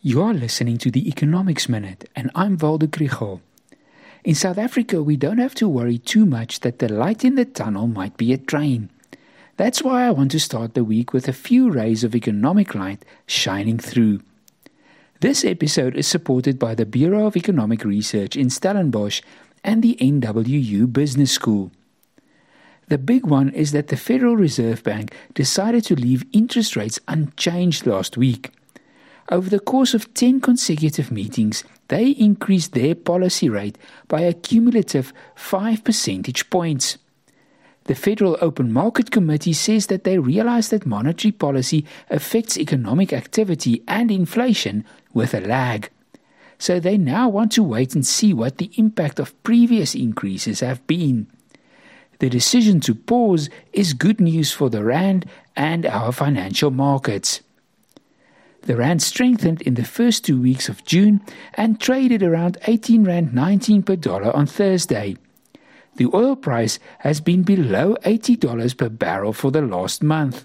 You are listening to the Economics Minute, and I'm Waldo Krugell. In South Africa, we don't have to worry too much that the light in the tunnel might be a train. That's why I want to start the week with a few rays of economic light shining through. This episode is supported by the Bureau of Economic Research in Stellenbosch and the NWU Business School. The big one is that the Federal Reserve Bank decided to leave interest rates unchanged last week. Over the course of 10 consecutive meetings, they increased their policy rate by a cumulative 5 percentage points. The Federal Open Market Committee says that they realize that monetary policy affects economic activity and inflation with a lag. So they now want to wait and see what the impact of previous increases have been. The decision to pause is good news for the Rand and our financial markets. The rand strengthened in the first two weeks of June and traded around 18 rand 19 per dollar on Thursday. The oil price has been below $80 per barrel for the last month.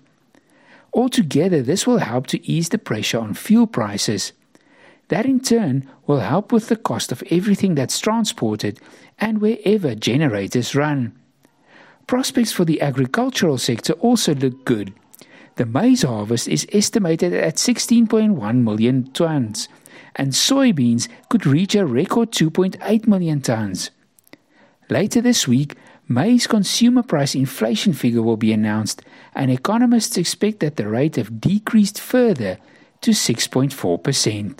Altogether, this will help to ease the pressure on fuel prices. That in turn will help with the cost of everything that's transported and wherever generators run. Prospects for the agricultural sector also look good the maize harvest is estimated at 16.1 million tons, and soybeans could reach a record 2.8 million tons. Later this week, May's consumer price inflation figure will be announced, and economists expect that the rate have decreased further to 6.4%.